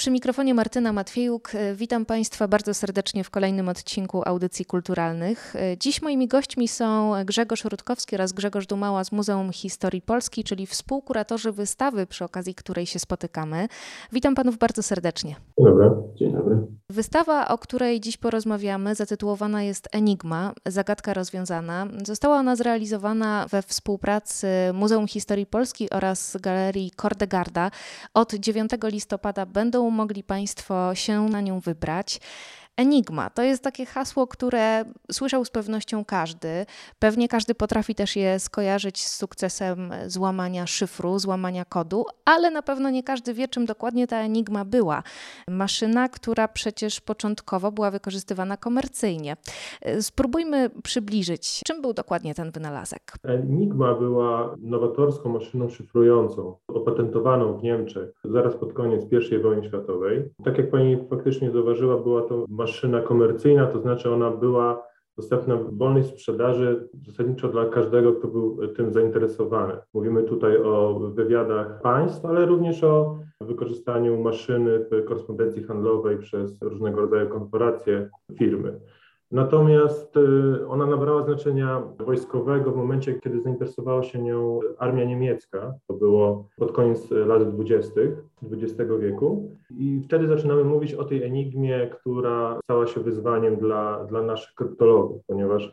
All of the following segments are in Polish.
Przy mikrofonie Martyna Matwiejuk. Witam Państwa bardzo serdecznie w kolejnym odcinku Audycji Kulturalnych. Dziś moimi gośćmi są Grzegorz Rutkowski oraz Grzegorz Dumała z Muzeum Historii Polski, czyli współkuratorzy wystawy, przy okazji której się spotykamy. Witam Panów bardzo serdecznie. Dzień dobry. Dzień dobry. Wystawa, o której dziś porozmawiamy, zatytułowana jest Enigma zagadka rozwiązana. Została ona zrealizowana we współpracy Muzeum Historii Polski oraz Galerii Kordegarda. Od 9 listopada będą mogli Państwo się na nią wybrać. Enigma to jest takie hasło, które słyszał z pewnością każdy. Pewnie każdy potrafi też je skojarzyć z sukcesem złamania szyfru, złamania kodu, ale na pewno nie każdy wie, czym dokładnie ta Enigma była. Maszyna, która przecież początkowo była wykorzystywana komercyjnie. Spróbujmy przybliżyć, czym był dokładnie ten wynalazek. Enigma była nowatorską maszyną szyfrującą, opatentowaną w Niemczech zaraz pod koniec I wojny światowej. Tak jak pani faktycznie zauważyła, była to maszyna komercyjna, to znaczy ona była dostępna w wolnej sprzedaży zasadniczo dla każdego, kto był tym zainteresowany. Mówimy tutaj o wywiadach państw, ale również o wykorzystaniu maszyny w korespondencji handlowej przez różnego rodzaju korporacje, firmy. Natomiast y, ona nabrała znaczenia wojskowego w momencie, kiedy zainteresowała się nią armia niemiecka. To było pod koniec lat 20. XX wieku. I wtedy zaczynamy mówić o tej enigmie, która stała się wyzwaniem dla, dla naszych kryptologów, ponieważ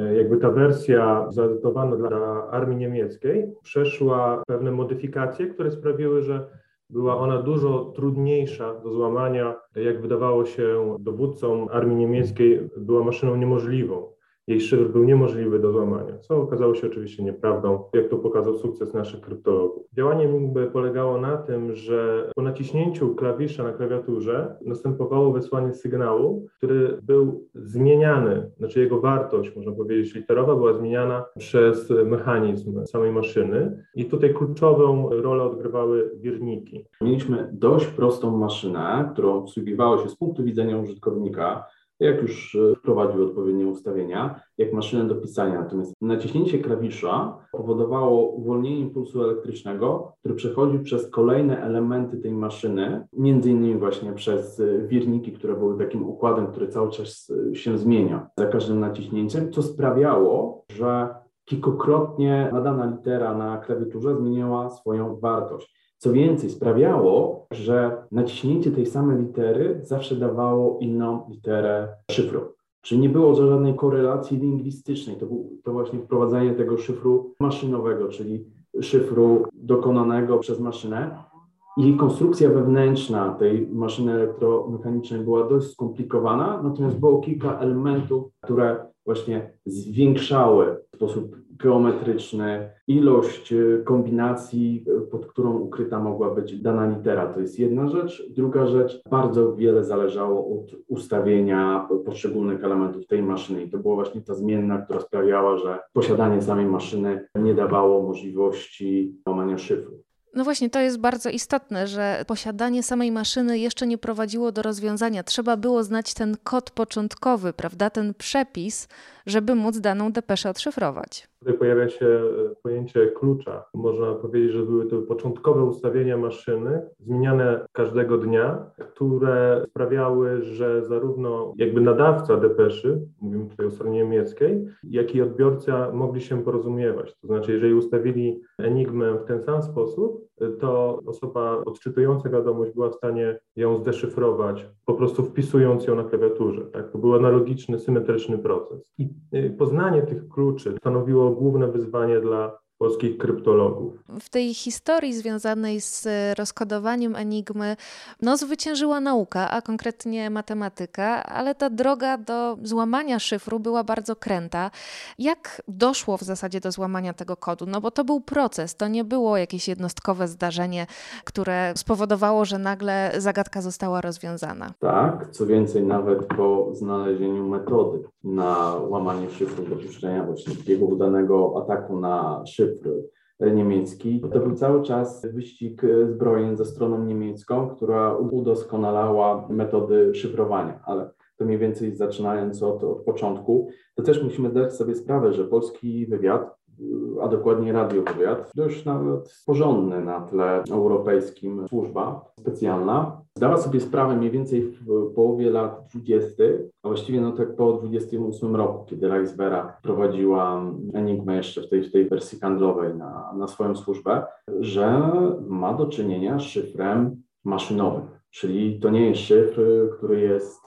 y, jakby ta wersja zaadaptowana dla armii niemieckiej przeszła pewne modyfikacje, które sprawiły, że była ona dużo trudniejsza do złamania. Jak wydawało się dowódcom armii niemieckiej, była maszyną niemożliwą jej szyfr był niemożliwy do złamania, co okazało się oczywiście nieprawdą, jak to pokazał sukces naszych kryptologów. Działanie MIGB polegało na tym, że po naciśnięciu klawisza na klawiaturze następowało wysłanie sygnału, który był zmieniany, znaczy jego wartość, można powiedzieć, literowa była zmieniana przez mechanizm samej maszyny i tutaj kluczową rolę odgrywały wirniki. Mieliśmy dość prostą maszynę, którą obsługiwało się z punktu widzenia użytkownika, jak już e, wprowadził odpowiednie ustawienia, jak maszynę do pisania. Natomiast naciśnięcie klawisza powodowało uwolnienie impulsu elektrycznego, który przechodził przez kolejne elementy tej maszyny, między innymi właśnie przez e, wirniki, które były takim układem, który cały czas e, się zmienia za każdym naciśnięciem, co sprawiało, że kilkukrotnie nadana litera na klawiaturze zmieniała swoją wartość. Co więcej, sprawiało, że naciśnięcie tej samej litery zawsze dawało inną literę szyfru. Czyli nie było żadnej korelacji lingwistycznej. To, był, to właśnie wprowadzenie tego szyfru maszynowego, czyli szyfru dokonanego przez maszynę. I konstrukcja wewnętrzna tej maszyny elektromechanicznej była dość skomplikowana, natomiast było kilka elementów, które właśnie zwiększały w sposób geometryczny ilość e, kombinacji, e, pod którą ukryta mogła być dana litera. To jest jedna rzecz. Druga rzecz, bardzo wiele zależało od ustawienia poszczególnych elementów tej maszyny i to była właśnie ta zmienna, która sprawiała, że posiadanie samej maszyny nie dawało możliwości łamania szyfru. No właśnie, to jest bardzo istotne, że posiadanie samej maszyny jeszcze nie prowadziło do rozwiązania. Trzeba było znać ten kod początkowy, prawda, ten przepis, żeby móc daną depeszę odszyfrować. Tutaj pojawia się e, pojęcie klucza. Można powiedzieć, że były to początkowe ustawienia maszyny, zmieniane każdego dnia, które sprawiały, że zarówno jakby nadawca depeszy, mówimy tutaj o stronie niemieckiej, jak i odbiorca mogli się porozumiewać. To znaczy, jeżeli ustawili enigmę w ten sam sposób, to osoba odczytująca wiadomość była w stanie ją zdeszyfrować, po prostu wpisując ją na klawiaturze. Tak? To był analogiczny, symetryczny proces. I y, poznanie tych kluczy stanowiło główne wyzwanie dla polskich kryptologów. W tej historii związanej z rozkodowaniem enigmy, no zwyciężyła nauka, a konkretnie matematyka, ale ta droga do złamania szyfru była bardzo kręta. Jak doszło w zasadzie do złamania tego kodu? No bo to był proces, to nie było jakieś jednostkowe zdarzenie, które spowodowało, że nagle zagadka została rozwiązana. Tak, co więcej, nawet po znalezieniu metody na łamanie szyfru, dopuszczenia właśnie takiego udanego ataku na szyfr, szyfr niemiecki. To był cały czas wyścig zbrojeń ze stroną niemiecką, która udoskonalała metody szyfrowania, ale to mniej więcej zaczynając od, od początku, to też musimy zdać sobie sprawę, że polski wywiad a dokładnie radiowywiad, dość nawet porządny na tle europejskim służba specjalna. Zdała sobie sprawę mniej więcej w połowie lat 20., a właściwie no tak po 28 roku, kiedy Reichswehra prowadziła Enigmę jeszcze w tej, w tej wersji handlowej na, na swoją służbę, że ma do czynienia z szyfrem maszynowym. Czyli to nie jest szyfr, który jest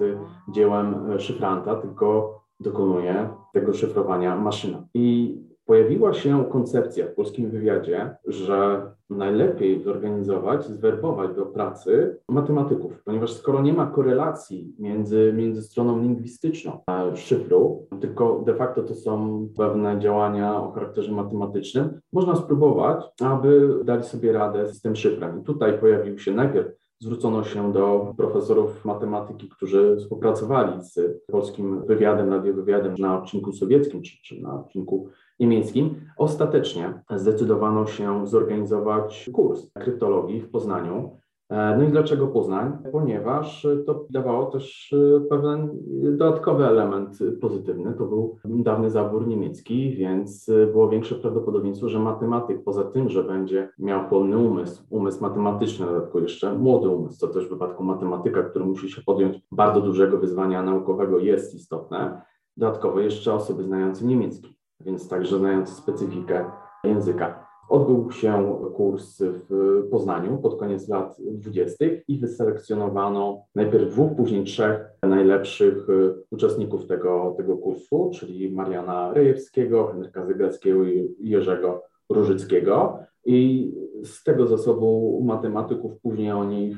dziełem szyfranta, tylko dokonuje tego szyfrowania maszyna. I pojawiła się koncepcja w polskim wywiadzie, że najlepiej zorganizować, zwerbować do pracy matematyków, ponieważ skoro nie ma korelacji między, między stroną lingwistyczną a szyfru, tylko de facto to są pewne działania o charakterze matematycznym, można spróbować, aby dali sobie radę z tym szyfrem. I tutaj pojawił się najpierw zwrócono się do profesorów matematyki, którzy współpracowali z polskim wywiadem, radiowywiadem na odcinku sowieckim czy, czy na odcinku niemieckim. Ostatecznie zdecydowano się zorganizować kurs kryptologii w Poznaniu. E, no i dlaczego Poznań? Ponieważ to dawało też e, pewien dodatkowy element pozytywny. To był dawny zabór niemiecki, więc było większe prawdopodobieństwo, że matematyk poza tym, że będzie miał pełny umysł, umysł matematyczny, dodatkowo jeszcze młody umysł, co też w wypadku matematyka, który musi się podjąć bardzo dużego wyzwania naukowego jest istotne, dodatkowo jeszcze osoby znające niemiecki, więc także znające specyfikę języka. Odbył się kurs w Poznaniu pod koniec lat 20. i wyselekcjonowano najpierw dwóch, później trzech najlepszych y, uczestników tego, tego kursu, czyli Mariana Rejewskiego, Henryka Zygalskiego i Jerzego Różyckiego. I z tego zasobu matematyków później oni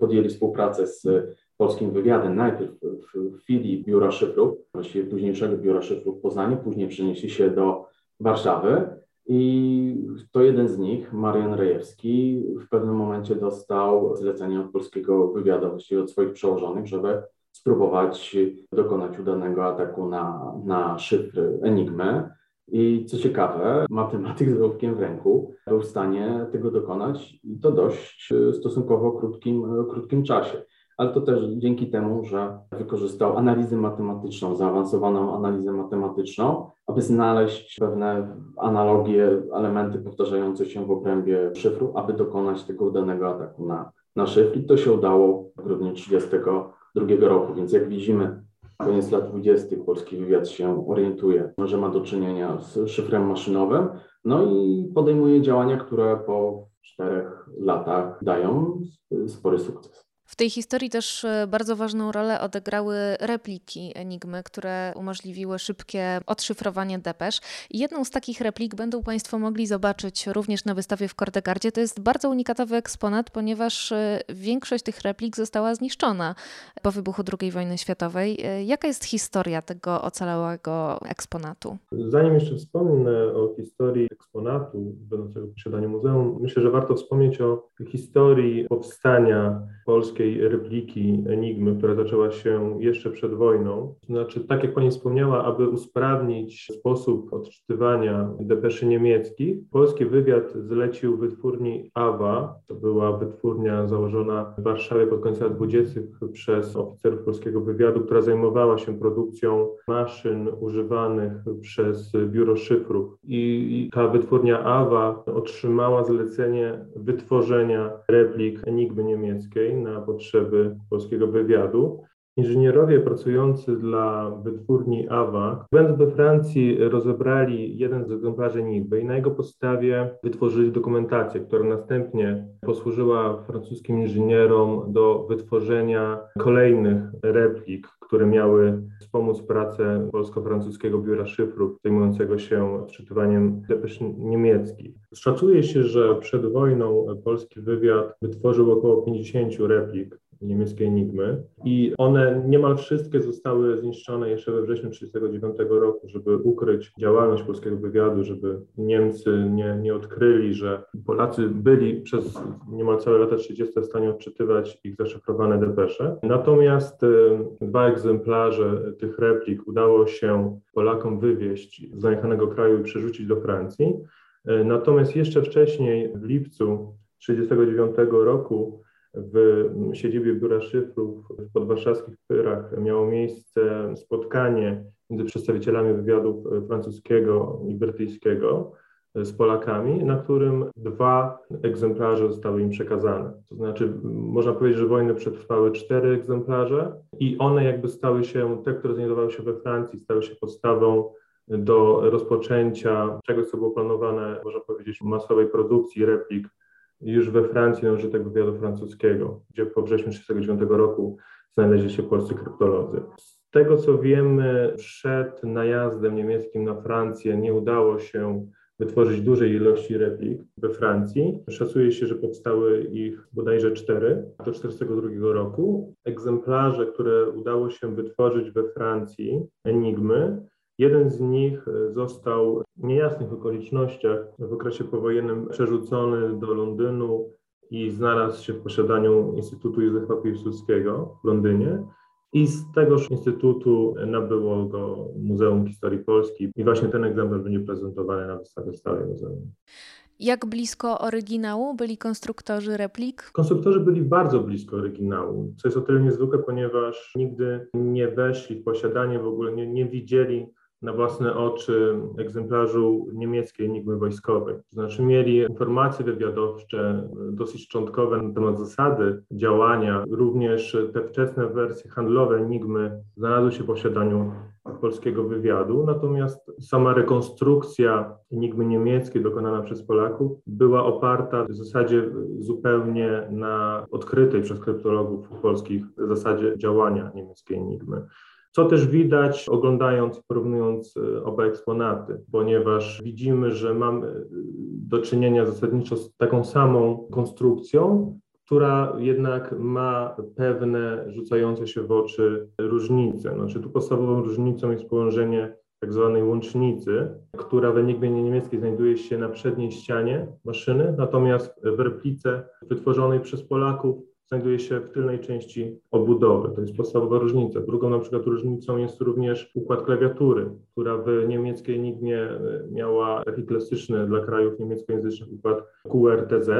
podjęli współpracę z polskim wywiadem, najpierw w chwili biura szyfrów, właściwie późniejszego biura szyfrów w Poznaniu, później przenieśli się do Warszawy i to jeden z nich, Marian Rejewski, w pewnym momencie dostał zlecenie od polskiego wywiadu, właściwie od swoich przełożonych, żeby spróbować dokonać udanego ataku na, na szyfr Enigmy. I co ciekawe, matematyk z ołówkiem w ręku był w stanie tego dokonać i to dość stosunkowo krótkim, krótkim czasie ale to też dzięki temu, że wykorzystał analizę matematyczną, zaawansowaną analizę matematyczną, aby znaleźć pewne analogie, elementy powtarzające się w obrębie szyfru, aby dokonać tego udanego ataku na, na szyfr. I to się udało w grudniu 1932 roku, więc jak widzimy, koniec lat 20. polski wywiad się orientuje, że ma do czynienia z szyfrem maszynowym, no i podejmuje działania, które po czterech latach dają spory sukces. W tej historii też e, bardzo ważną rolę odegrały repliki Enigmy, które umożliwiły szybkie odszyfrowanie depesz. Jedną z takich replik będą Państwo mogli zobaczyć również na wystawie w Kordegardzie. To jest bardzo unikatowy eksponat, ponieważ e, większość tych replik została zniszczona po wybuchu II wojny światowej. E, jaka jest historia tego ocalałego eksponatu? Zanim jeszcze wspomnę o historii eksponatu będącego w posiadaniu muzeum, myślę, że warto wspomnieć o historii powstania polskiej polskiej repliki Enigmy, która zaczęła się jeszcze przed wojną. Znaczy, tak jak Pani wspomniała, aby usprawnić sposób odczytywania depeszy niemieckich, polski wywiad zlecił wytwórni AWA, to była wytwórnia założona w Warszawie pod koniec lat 20. przez oficerów polskiego wywiadu, która zajmowała się produkcją maszyn używanych przez biuro szyfrów. I ta wytwórnia AWA otrzymała zlecenie wytworzenia replik Enigmy niemieckiej na potrzeby polskiego wywiadu. Inżynierowie pracujący dla wytwórni AWA, będąc we Francji, rozebrali jeden z egzemplarzy Nigby i na jego podstawie wytworzyli dokumentację, która następnie posłużyła francuskim inżynierom do wytworzenia kolejnych replik, które miały wspomóc pracę polsko-francuskiego biura szyfrów zajmującego się odczytywaniem depesz niemieckich. Szacuje się, że przed wojną polski wywiad wytworzył około 50 replik niemieckiej Enigmy i one niemal wszystkie zostały zniszczone jeszcze we wrześniu 1939 roku, żeby ukryć działalność polskiego wywiadu, żeby Niemcy nie, nie odkryli, że Polacy byli przez niemal całe lata 30 w stanie odczytywać ich zaszyfrowane depesze. Natomiast y, dwa egzemplarze tych replik udało się Polakom wywieźć z zajechanego kraju i przerzucić do Francji. Y, natomiast jeszcze wcześniej, w lipcu 1939 roku, w siedzibie Biura Szyfrów w podwarszawskich Pyrach miało miejsce spotkanie między przedstawicielami wywiadów francuskiego i brytyjskiego z Polakami, na którym dwa egzemplarze zostały im przekazane. To znaczy, można powiedzieć, że wojny przetrwały cztery egzemplarze i one jakby stały się, te, które znajdowały się we Francji, stały się podstawą do rozpoczęcia czegoś, co było planowane, można powiedzieć, masowej produkcji replik już we Francji na użytek wywiadu francuskiego, gdzie po wrześniu 1939 roku znaleźli się polscy kryptolodzy. Z tego co wiemy, przed najazdem niemieckim na Francję nie udało się wytworzyć dużej ilości replik we Francji. Szacuje się, że powstały ich bodajże cztery do 1942 roku. Egzemplarze, które udało się wytworzyć we Francji, Enigmy, Jeden z nich został w niejasnych okolicznościach w okresie powojennym przerzucony do Londynu i znalazł się w posiadaniu Instytutu Józefa Piłsudskiego w Londynie. I z tegoż instytutu nabyło go Muzeum Historii Polski i właśnie ten egzemplarz będzie prezentowany na wystawie stałej muzeum. Jak blisko oryginału byli konstruktorzy replik? Konstruktorzy byli bardzo blisko oryginału, co jest o tyle niezwykłe, ponieważ nigdy nie weszli w posiadanie, w ogóle nie, nie widzieli na własne oczy egzemplarzu niemieckiej enigmy wojskowej. To znaczy mieli informacje wywiadowcze dosyć szczątkowe na temat zasady działania. Również te wczesne wersje handlowe enigmy znalazły się w posiadaniu polskiego wywiadu, natomiast sama rekonstrukcja enigmy niemieckiej dokonana przez Polaków była oparta w zasadzie zupełnie na odkrytej przez kryptologów polskich zasadzie działania niemieckiej enigmy. Co też widać oglądając, porównując e, oba eksponaty, ponieważ widzimy, że mamy do czynienia zasadniczo z taką samą konstrukcją, która jednak ma pewne rzucające się w oczy różnice. Znaczy tu podstawową różnicą jest położenie tak zwanej łącznicy, która w enigmie niemieckiej znajduje się na przedniej ścianie maszyny, natomiast w replice wytworzonej przez Polaków znajduje się w tylnej części obudowy. To jest podstawowa różnica. Drugą na przykład różnicą jest również układ klawiatury, która w niemieckiej enigmie e, miała taki klasyczny dla krajów niemieckojęzycznych układ QRTZ,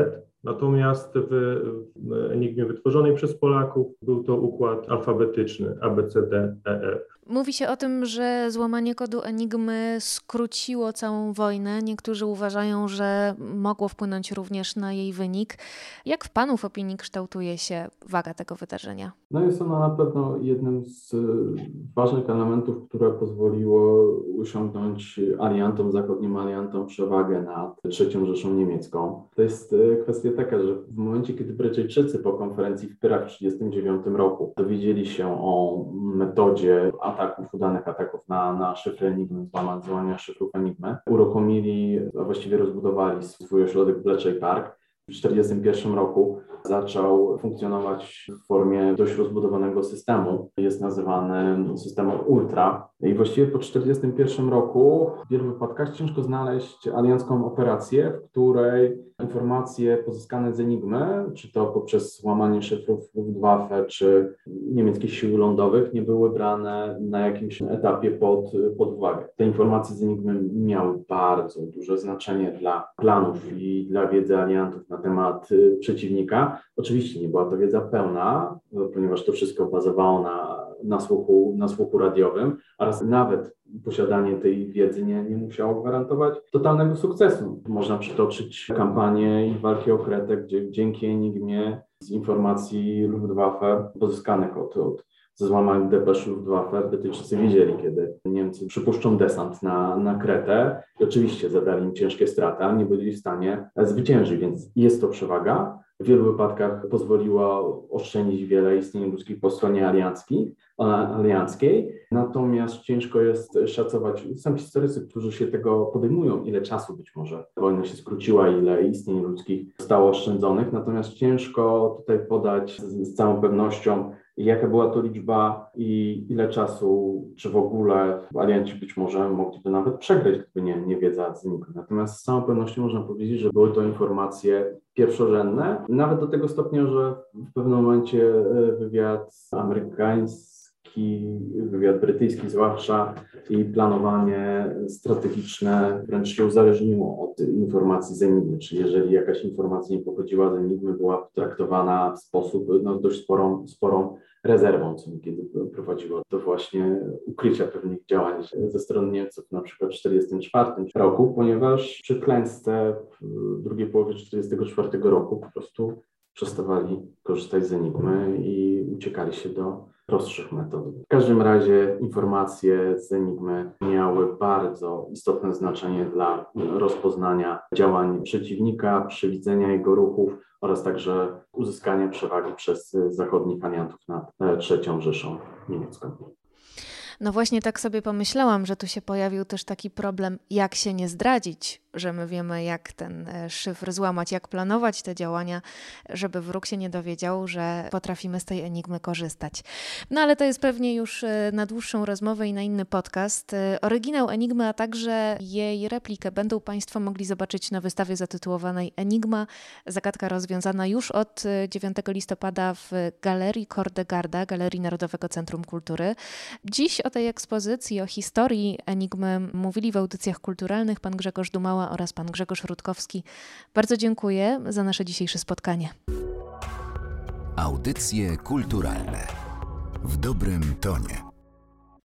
Natomiast w enigmie wytworzonej przez Polaków był to układ alfabetyczny ABCDEF. Mówi się o tym, że złamanie kodu Enigmy skróciło całą wojnę. Niektórzy uważają, że mogło wpłynąć również na jej wynik. Jak w Panów opinii kształtuje się waga tego wydarzenia? No jest ono na pewno jednym z ważnych elementów, które pozwoliło osiągnąć aliantom, zachodnim aliantom przewagę nad III Rzeszą Niemiecką. To jest e, kwestia taka, że w momencie, kiedy Brytyjczycy po konferencji w Pyrach w 1939 roku dowiedzieli się o metodzie ataków, udanych ataków na, na szyfry Enigmy, złamania szyfrów Enigmy, uruchomili, a właściwie rozbudowali swój ośrodek Bletchley Park. W 1941 roku zaczął funkcjonować w formie dość rozbudowanego systemu. Jest nazywany systemem Ultra. I właściwie po 1941 roku w wielu wypadkach ciężko znaleźć aliancką operację, w której informacje pozyskane z Enigmy, czy to poprzez łamanie szyfrów Luftwaffe, czy niemieckich sił lądowych, nie były brane na jakimś etapie pod, pod uwagę. Te informacje z Enigmy miały bardzo duże znaczenie dla planów i dla wiedzy aliantów na temat y, Oczywiście nie była to wiedza pełna, ponieważ to wszystko bazowało na, na, słuchu, na słuchu radiowym, oraz nawet posiadanie tej wiedzy nie, nie musiało gwarantować totalnego sukcesu. Można przytoczyć kampanię i walki o Kretę, gdzie dzięki Enigmie z informacji Luftwaffe pozyskanych od, od ze złamanych depesz Luftwaffe Brytyjczycy wiedzieli, kiedy Niemcy przypuszczą desant na, na Kretę. I oczywiście zadali im ciężkie straty, ale nie byli w stanie zwyciężyć, więc jest to przewaga. W wielu wypadkach pozwoliła oszczędzić wiele istnień ludzkich po stronie alianckiej, alianckiej, natomiast ciężko jest szacować, są historycy, którzy się tego podejmują, ile czasu być może wojna się skróciła, ile istnień ludzkich zostało oszczędzonych, natomiast ciężko tutaj podać z, z całą pewnością, jaka była to liczba i ile czasu, czy w ogóle alianci być może mogliby nawet przegrać, gdyby nie, nie wiedza z nich. Natomiast z całą pewnością można powiedzieć, że były to informacje pierwszorzędne, nawet do tego stopnia, że w pewnym momencie e, wywiad amerykański amerykański, wywiad brytyjski zwłaszcza i planowanie strategiczne wręcz się uzależniło od informacji z Enigmy, czyli jeżeli jakaś informacja nie pochodziła z Enigmy, była traktowana w sposób no, dość sporą, sporą rezerwą, co niekiedy prowadziło do właśnie ukrycia pewnych działań ze strony Niemców, na przykład w 1944 roku, ponieważ przy klęsce w drugiej połowie 1944 roku po prostu przestawali korzystać z Enigmy i uciekali się do prostszych metod. W każdym razie informacje z Enigmy miały bardzo istotne znaczenie dla rozpoznania działań przeciwnika, przewidzenia jego ruchów oraz także uzyskania przewagi przez zachodnich aliantów nad trzecią Rzeszą Niemiecką. No właśnie tak sobie pomyślałam, że tu się pojawił też taki problem, jak się nie zdradzić że my wiemy, jak ten e, szyfr złamać, jak planować te działania, żeby wróg się nie dowiedział, że potrafimy z tej enigmy korzystać. No ale to jest pewnie już e, na dłuższą rozmowę i na inny podcast. E, oryginał Enigmy, a także jej replikę będą Państwo mogli zobaczyć na wystawie zatytułowanej Enigma, zagadka rozwiązana już od 9 listopada w Galerii Kordegarda, Galerii Narodowego Centrum Kultury. Dziś o tej ekspozycji, o historii Enigmy mówili w audycjach kulturalnych pan Grzegorz Dumała oraz pan Grzegorz Rutkowski. Bardzo dziękuję za nasze dzisiejsze spotkanie. Audycje kulturalne w dobrym tonie.